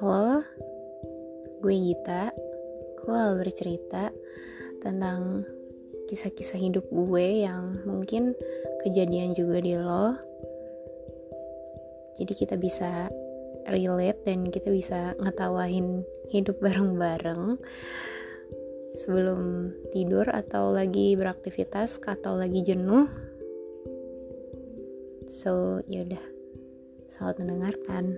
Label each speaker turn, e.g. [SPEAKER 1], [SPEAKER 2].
[SPEAKER 1] Halo, gue Gita. Gue bercerita tentang kisah-kisah hidup gue yang mungkin kejadian juga di lo. Jadi kita bisa relate dan kita bisa ngetawain hidup bareng-bareng sebelum tidur atau lagi beraktivitas atau lagi jenuh. So, yaudah. Selamat mendengarkan.